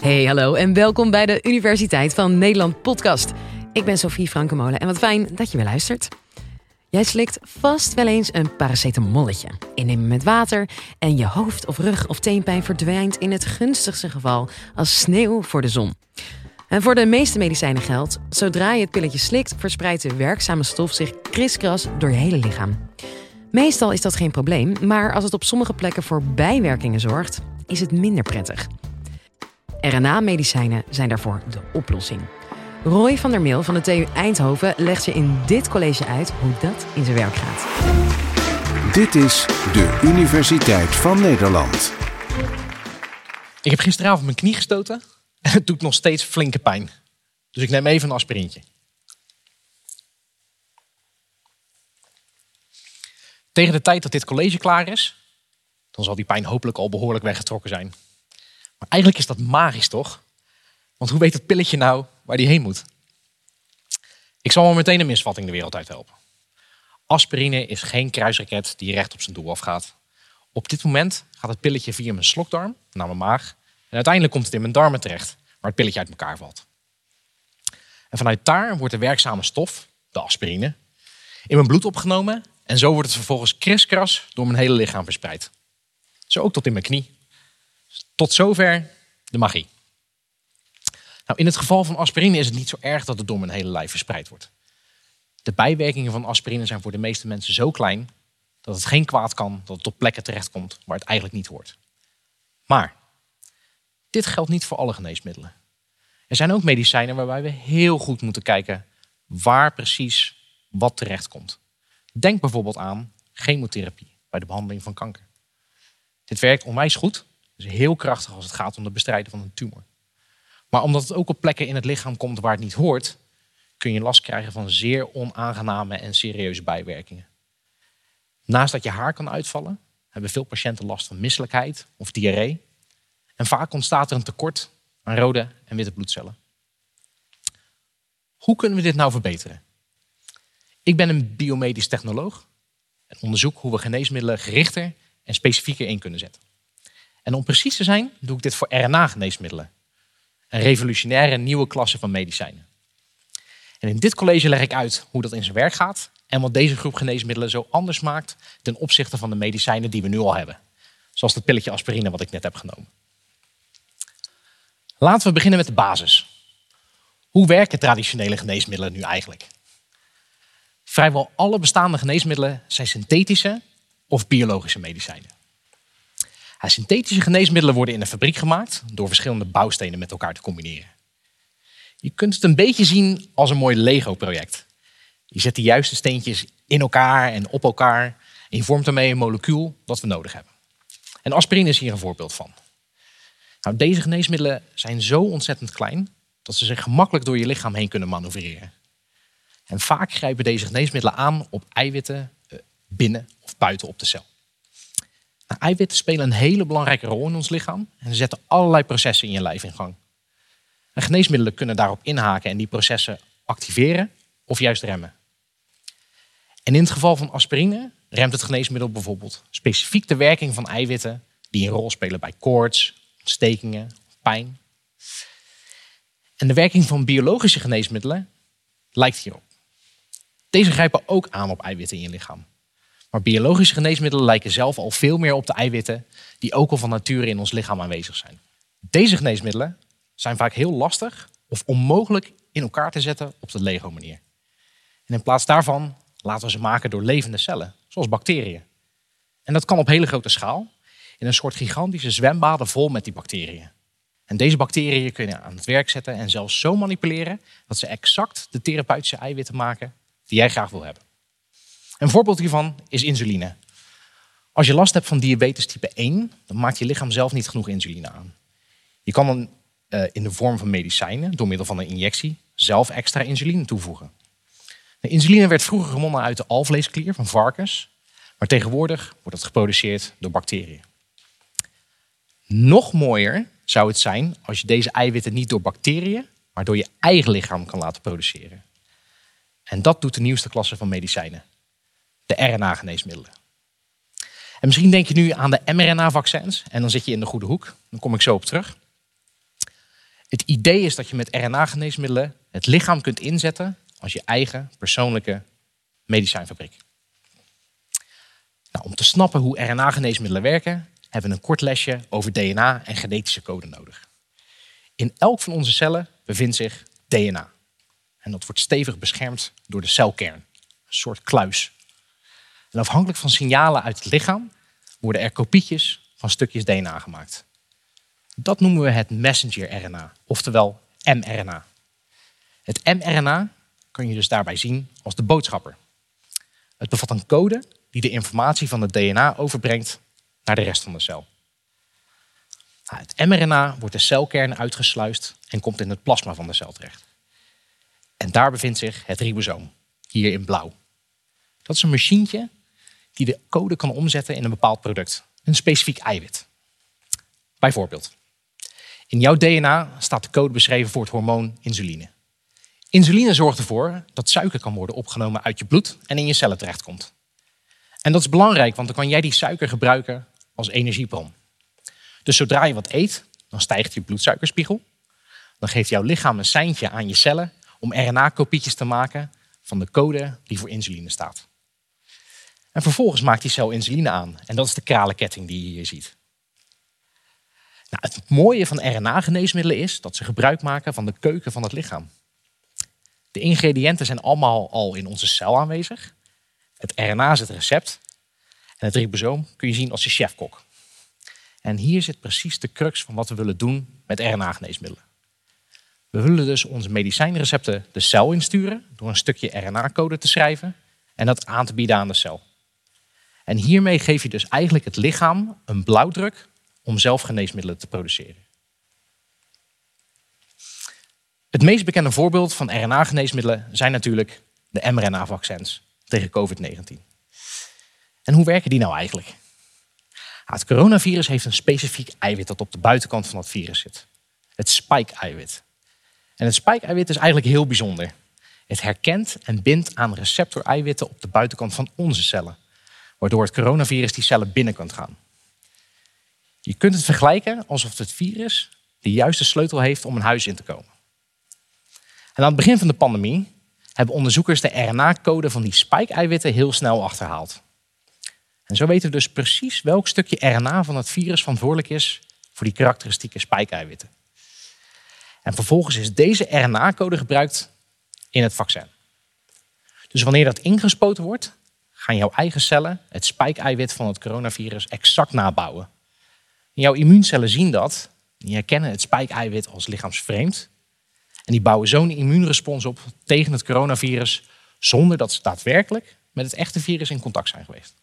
Hey, hallo en welkom bij de Universiteit van Nederland podcast. Ik ben Sophie Frankemolen en wat fijn dat je weer luistert. Jij slikt vast wel eens een paracetamolletje. Innemen met water en je hoofd- of rug- of teenpijn verdwijnt in het gunstigste geval als sneeuw voor de zon. En voor de meeste medicijnen geldt, zodra je het pilletje slikt, verspreidt de werkzame stof zich kriskras door je hele lichaam. Meestal is dat geen probleem, maar als het op sommige plekken voor bijwerkingen zorgt, is het minder prettig. RNA-medicijnen zijn daarvoor de oplossing. Roy van der Meel van de TU Eindhoven legt je in dit college uit hoe dat in zijn werk gaat. Dit is de Universiteit van Nederland. Ik heb gisteravond mijn knie gestoten en het doet nog steeds flinke pijn. Dus ik neem even een aspirintje. Tegen de tijd dat dit college klaar is, dan zal die pijn hopelijk al behoorlijk weggetrokken zijn. Maar eigenlijk is dat magisch toch? Want hoe weet het pilletje nou waar die heen moet? Ik zal wel meteen een misvatting de wereld uit helpen. Aspirine is geen kruisraket die recht op zijn doel afgaat. Op dit moment gaat het pilletje via mijn slokdarm naar mijn maag. En uiteindelijk komt het in mijn darmen terecht, waar het pilletje uit elkaar valt. En vanuit daar wordt de werkzame stof, de aspirine, in mijn bloed opgenomen. En zo wordt het vervolgens kriskras door mijn hele lichaam verspreid. Zo ook tot in mijn knie. Tot zover de magie. Nou, in het geval van aspirine is het niet zo erg dat het door mijn hele lijf verspreid wordt. De bijwerkingen van aspirine zijn voor de meeste mensen zo klein dat het geen kwaad kan dat het op plekken terechtkomt waar het eigenlijk niet hoort. Maar dit geldt niet voor alle geneesmiddelen. Er zijn ook medicijnen waarbij we heel goed moeten kijken waar precies wat terechtkomt. Denk bijvoorbeeld aan chemotherapie bij de behandeling van kanker. Dit werkt onwijs goed, is heel krachtig als het gaat om het bestrijden van een tumor. Maar omdat het ook op plekken in het lichaam komt waar het niet hoort, kun je last krijgen van zeer onaangename en serieuze bijwerkingen. Naast dat je haar kan uitvallen, hebben veel patiënten last van misselijkheid of diarree. En vaak ontstaat er een tekort aan rode en witte bloedcellen. Hoe kunnen we dit nou verbeteren? Ik ben een biomedisch technoloog en onderzoek hoe we geneesmiddelen gerichter en specifieker in kunnen zetten. En om precies te zijn, doe ik dit voor RNA-geneesmiddelen. Een revolutionaire nieuwe klasse van medicijnen. En in dit college leg ik uit hoe dat in zijn werk gaat en wat deze groep geneesmiddelen zo anders maakt ten opzichte van de medicijnen die we nu al hebben. Zoals het pilletje aspirine wat ik net heb genomen. Laten we beginnen met de basis. Hoe werken traditionele geneesmiddelen nu eigenlijk? Vrijwel alle bestaande geneesmiddelen zijn synthetische of biologische medicijnen. Synthetische geneesmiddelen worden in een fabriek gemaakt door verschillende bouwstenen met elkaar te combineren. Je kunt het een beetje zien als een mooi Lego-project. Je zet de juiste steentjes in elkaar en op elkaar en je vormt daarmee een molecuul dat we nodig hebben. En aspirine is hier een voorbeeld van. Nou, deze geneesmiddelen zijn zo ontzettend klein dat ze zich gemakkelijk door je lichaam heen kunnen manoeuvreren. En vaak grijpen deze geneesmiddelen aan op eiwitten eh, binnen of buiten op de cel. Nou, eiwitten spelen een hele belangrijke rol in ons lichaam en zetten allerlei processen in je lijf in gang. En geneesmiddelen kunnen daarop inhaken en die processen activeren of juist remmen. En in het geval van aspirine remt het geneesmiddel bijvoorbeeld specifiek de werking van eiwitten die een rol spelen bij koorts, ontstekingen, pijn. En de werking van biologische geneesmiddelen lijkt hierop. Deze grijpen ook aan op eiwitten in je lichaam. Maar biologische geneesmiddelen lijken zelf al veel meer op de eiwitten die ook al van nature in ons lichaam aanwezig zijn. Deze geneesmiddelen zijn vaak heel lastig of onmogelijk in elkaar te zetten op de Lego-manier. En in plaats daarvan laten we ze maken door levende cellen, zoals bacteriën. En dat kan op hele grote schaal, in een soort gigantische zwembaden vol met die bacteriën. En deze bacteriën kunnen aan het werk zetten en zelfs zo manipuleren dat ze exact de therapeutische eiwitten maken die jij graag wil hebben. Een voorbeeld hiervan is insuline. Als je last hebt van diabetes type 1, dan maakt je lichaam zelf niet genoeg insuline aan. Je kan dan uh, in de vorm van medicijnen, door middel van een injectie, zelf extra insuline toevoegen. De insuline werd vroeger gewonnen uit de alvleesklier van varkens, maar tegenwoordig wordt het geproduceerd door bacteriën. Nog mooier zou het zijn als je deze eiwitten niet door bacteriën, maar door je eigen lichaam kan laten produceren. En dat doet de nieuwste klasse van medicijnen, de RNA-geneesmiddelen. En misschien denk je nu aan de mRNA-vaccins en dan zit je in de goede hoek. Dan kom ik zo op terug. Het idee is dat je met RNA-geneesmiddelen het lichaam kunt inzetten als je eigen persoonlijke medicijnfabriek. Nou, om te snappen hoe RNA-geneesmiddelen werken, hebben we een kort lesje over DNA en genetische code nodig. In elk van onze cellen bevindt zich DNA. En dat wordt stevig beschermd door de celkern, een soort kluis. En afhankelijk van signalen uit het lichaam worden er kopietjes van stukjes DNA gemaakt. Dat noemen we het messenger-RNA, oftewel mRNA. Het mRNA kun je dus daarbij zien als de boodschapper. Het bevat een code die de informatie van het DNA overbrengt naar de rest van de cel. Nou, het mRNA wordt de celkern uitgesluist en komt in het plasma van de cel terecht. En daar bevindt zich het ribosoom, hier in blauw. Dat is een machientje die de code kan omzetten in een bepaald product, een specifiek eiwit. Bijvoorbeeld, in jouw DNA staat de code beschreven voor het hormoon insuline. Insuline zorgt ervoor dat suiker kan worden opgenomen uit je bloed en in je cellen terechtkomt. En dat is belangrijk, want dan kan jij die suiker gebruiken als energiebron. Dus zodra je wat eet, dan stijgt je bloedsuikerspiegel. Dan geeft jouw lichaam een seintje aan je cellen om RNA-kopietjes te maken van de code die voor insuline staat. En vervolgens maakt die cel insuline aan. En dat is de kralenketting die je hier ziet. Nou, het mooie van RNA-geneesmiddelen is dat ze gebruik maken van de keuken van het lichaam. De ingrediënten zijn allemaal al in onze cel aanwezig. Het RNA is het recept. En het ribosoom kun je zien als de chefkok. En hier zit precies de crux van wat we willen doen met RNA-geneesmiddelen. We willen dus onze medicijnrecepten de cel insturen door een stukje RNA-code te schrijven en dat aan te bieden aan de cel. En hiermee geef je dus eigenlijk het lichaam een blauwdruk om zelf geneesmiddelen te produceren. Het meest bekende voorbeeld van RNA-geneesmiddelen zijn natuurlijk de mRNA-vaccins tegen COVID-19. En hoe werken die nou eigenlijk? Het coronavirus heeft een specifiek eiwit dat op de buitenkant van het virus zit. Het spike-eiwit. En het spike-eiwit is eigenlijk heel bijzonder. Het herkent en bindt aan receptor-eiwitten op de buitenkant van onze cellen, waardoor het coronavirus die cellen binnen kan gaan. Je kunt het vergelijken alsof het virus de juiste sleutel heeft om een huis in te komen. En aan het begin van de pandemie hebben onderzoekers de RNA-code van die spike-eiwitten heel snel achterhaald. En zo weten we dus precies welk stukje RNA van het virus verantwoordelijk is voor die karakteristieke spike-eiwitten. En vervolgens is deze RNA-code gebruikt in het vaccin. Dus wanneer dat ingespoten wordt, gaan jouw eigen cellen het spike-eiwit van het coronavirus exact nabouwen. En jouw immuuncellen zien dat, die herkennen het spike-eiwit als lichaamsvreemd. En die bouwen zo'n immuunrespons op tegen het coronavirus zonder dat ze daadwerkelijk met het echte virus in contact zijn geweest.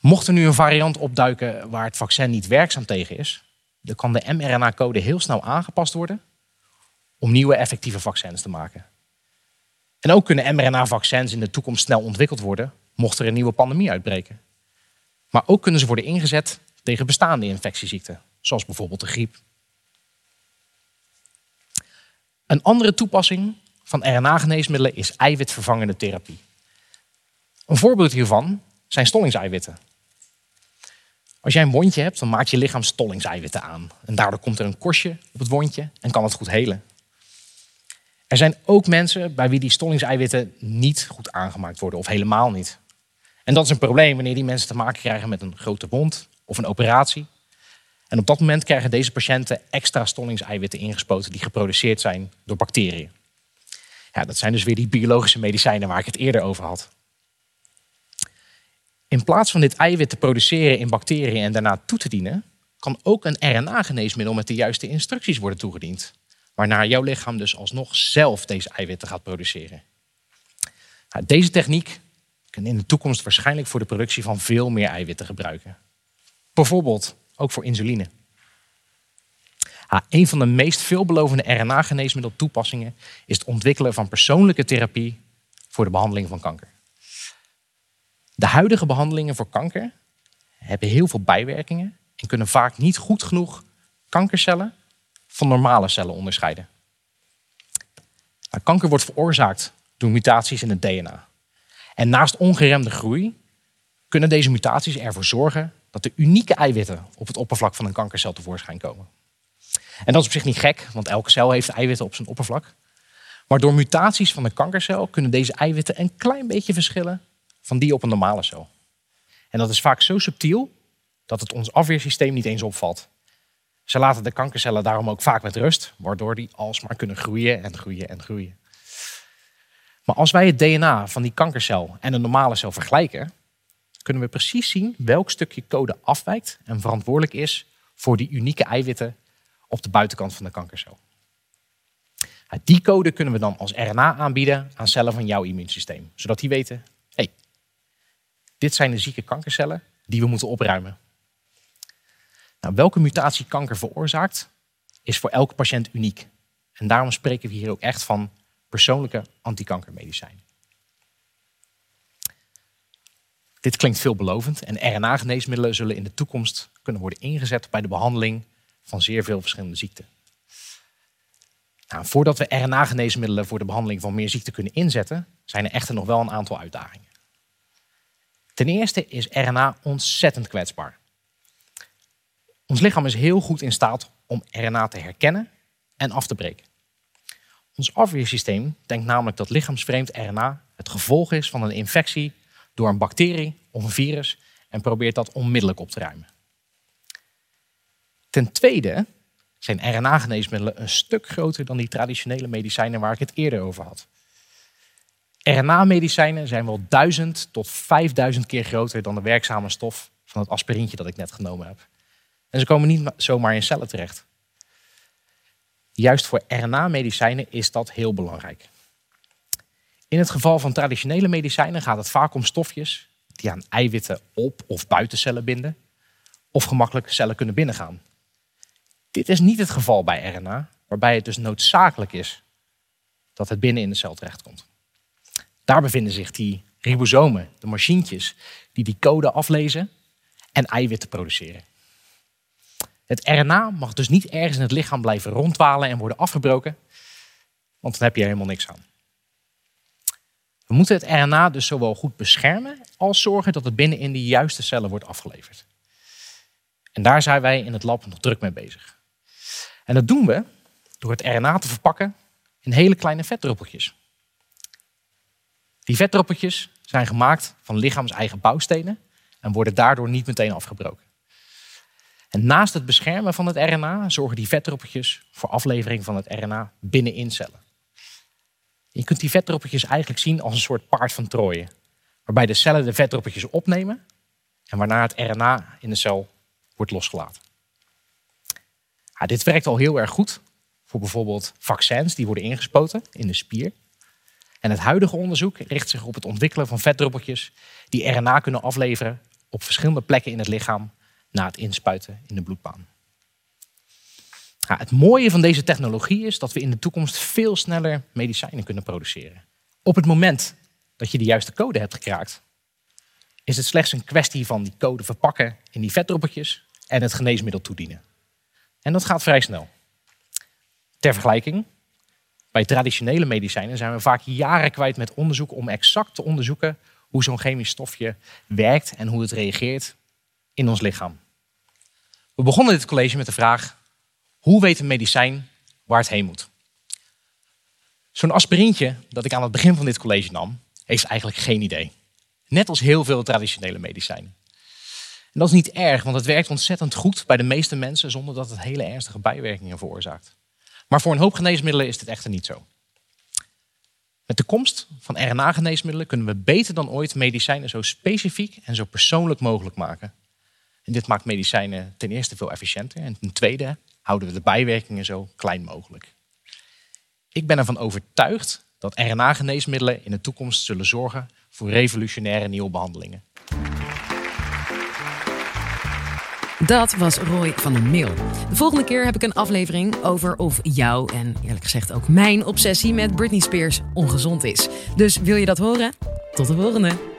Mocht er nu een variant opduiken waar het vaccin niet werkzaam tegen is, dan kan de mRNA-code heel snel aangepast worden om nieuwe effectieve vaccins te maken. En ook kunnen mRNA-vaccins in de toekomst snel ontwikkeld worden, mocht er een nieuwe pandemie uitbreken. Maar ook kunnen ze worden ingezet tegen bestaande infectieziekten, zoals bijvoorbeeld de griep. Een andere toepassing van RNA-geneesmiddelen is eiwitvervangende therapie. Een voorbeeld hiervan zijn stollingseiwitten. Als jij een wondje hebt, dan maakt je lichaam stollingseiwitten aan. En daardoor komt er een korstje op het wondje en kan het goed helen. Er zijn ook mensen bij wie die stollingseiwitten niet goed aangemaakt worden of helemaal niet. En dat is een probleem wanneer die mensen te maken krijgen met een grote wond of een operatie. En op dat moment krijgen deze patiënten extra stollingseiwitten ingespoten die geproduceerd zijn door bacteriën. Ja, dat zijn dus weer die biologische medicijnen waar ik het eerder over had. In plaats van dit eiwit te produceren in bacteriën en daarna toe te dienen, kan ook een RNA-geneesmiddel met de juiste instructies worden toegediend. Waarna jouw lichaam dus alsnog zelf deze eiwitten gaat produceren. Nou, deze techniek kan in de toekomst waarschijnlijk voor de productie van veel meer eiwitten gebruiken. Bijvoorbeeld ook voor insuline. een van de meest veelbelovende RNA-geneesmiddeltoepassingen is het ontwikkelen van persoonlijke therapie voor de behandeling van kanker. De huidige behandelingen voor kanker hebben heel veel bijwerkingen en kunnen vaak niet goed genoeg kankercellen van normale cellen onderscheiden. Nou, kanker wordt veroorzaakt door mutaties in het DNA. En naast ongeremde groei kunnen deze mutaties ervoor zorgen dat de unieke eiwitten op het oppervlak van een kankercel tevoorschijn komen. En dat is op zich niet gek, want elke cel heeft eiwitten op zijn oppervlak. Maar door mutaties van de kankercel kunnen deze eiwitten een klein beetje verschillen van die op een normale cel. En dat is vaak zo subtiel dat het ons afweersysteem niet eens opvalt. Ze laten de kankercellen daarom ook vaak met rust, waardoor die alsmaar kunnen groeien en groeien en groeien. Maar als wij het DNA van die kankercel en een normale cel vergelijken, kunnen we precies zien welk stukje code afwijkt en verantwoordelijk is voor die unieke eiwitten op de buitenkant van de kankercel. Die code kunnen we dan als RNA aanbieden aan cellen van jouw immuunsysteem, zodat die weten: hey, dit zijn de zieke kankercellen die we moeten opruimen. Nou, welke mutatie kanker veroorzaakt, is voor elke patiënt uniek. En daarom spreken we hier ook echt van persoonlijke antikankermedicijnen. Dit klinkt veelbelovend en RNA-geneesmiddelen zullen in de toekomst kunnen worden ingezet bij de behandeling van zeer veel verschillende ziekten. Nou, voordat we RNA-geneesmiddelen voor de behandeling van meer ziekten kunnen inzetten, zijn er echter nog wel een aantal uitdagingen. Ten eerste is RNA ontzettend kwetsbaar. Ons lichaam is heel goed in staat om RNA te herkennen en af te breken. Ons afweersysteem denkt namelijk dat lichaamsvreemd RNA het gevolg is van een infectie door een bacterie of een virus en probeert dat onmiddellijk op te ruimen. Ten tweede zijn RNA-geneesmiddelen een stuk groter dan die traditionele medicijnen waar ik het eerder over had. RNA-medicijnen zijn wel 1000 tot 5000 keer groter dan de werkzame stof van het aspirintje dat ik net genomen heb. En ze komen niet zomaar in cellen terecht. Juist voor RNA-medicijnen is dat heel belangrijk. In het geval van traditionele medicijnen gaat het vaak om stofjes die aan eiwitten op of buiten cellen binden, of gemakkelijk cellen kunnen binnengaan. Dit is niet het geval bij RNA, waarbij het dus noodzakelijk is dat het binnen in de cel terechtkomt. Daar bevinden zich die ribosomen, de machientjes, die die code aflezen en eiwitten produceren. Het RNA mag dus niet ergens in het lichaam blijven rondwalen en worden afgebroken, want dan heb je er helemaal niks aan. We moeten het RNA dus zowel goed beschermen als zorgen dat het binnen in de juiste cellen wordt afgeleverd. En daar zijn wij in het lab nog druk mee bezig. En dat doen we door het RNA te verpakken in hele kleine vetdruppeltjes. Die vetdruppeltjes zijn gemaakt van lichaams-eigen bouwstenen en worden daardoor niet meteen afgebroken. En naast het beschermen van het RNA zorgen die vetdruppeltjes voor aflevering van het RNA binnenin cellen. Je kunt die vetdruppeltjes eigenlijk zien als een soort paard van Troje, waarbij de cellen de vetdruppeltjes opnemen en waarna het RNA in de cel wordt losgelaten. Ja, dit werkt al heel erg goed voor bijvoorbeeld vaccins die worden ingespoten in de spier. En het huidige onderzoek richt zich op het ontwikkelen van vetdruppeltjes die RNA kunnen afleveren op verschillende plekken in het lichaam na het inspuiten in de bloedbaan. het mooie van deze technologie is dat we in de toekomst veel sneller medicijnen kunnen produceren. Op het moment dat je de juiste code hebt gekraakt, is het slechts een kwestie van die code verpakken in die vetdruppeltjes en het geneesmiddel toedienen. En dat gaat vrij snel. Ter vergelijking, bij traditionele medicijnen zijn we vaak jaren kwijt met onderzoek om exact te onderzoeken hoe zo'n chemisch stofje werkt en hoe het reageert in ons lichaam. We begonnen dit college met de vraag: hoe weet een medicijn waar het heen moet? Zo'n aspirintje dat ik aan het begin van dit college nam, heeft eigenlijk geen idee. Net als heel veel traditionele medicijnen. En dat is niet erg, want het werkt ontzettend goed bij de meeste mensen zonder dat het hele ernstige bijwerkingen veroorzaakt. Maar voor een hoop geneesmiddelen is dit echter niet zo. Met de komst van RNA-geneesmiddelen kunnen we beter dan ooit medicijnen zo specifiek en zo persoonlijk mogelijk maken. Dit maakt medicijnen ten eerste veel efficiënter en ten tweede houden we de bijwerkingen zo klein mogelijk. Ik ben ervan overtuigd dat RNA-geneesmiddelen in de toekomst zullen zorgen voor revolutionaire nieuwe behandelingen. Dat was Roy van der Meel. De volgende keer heb ik een aflevering over of jouw en eerlijk gezegd ook mijn obsessie met Britney Spears ongezond is. Dus wil je dat horen? Tot de volgende!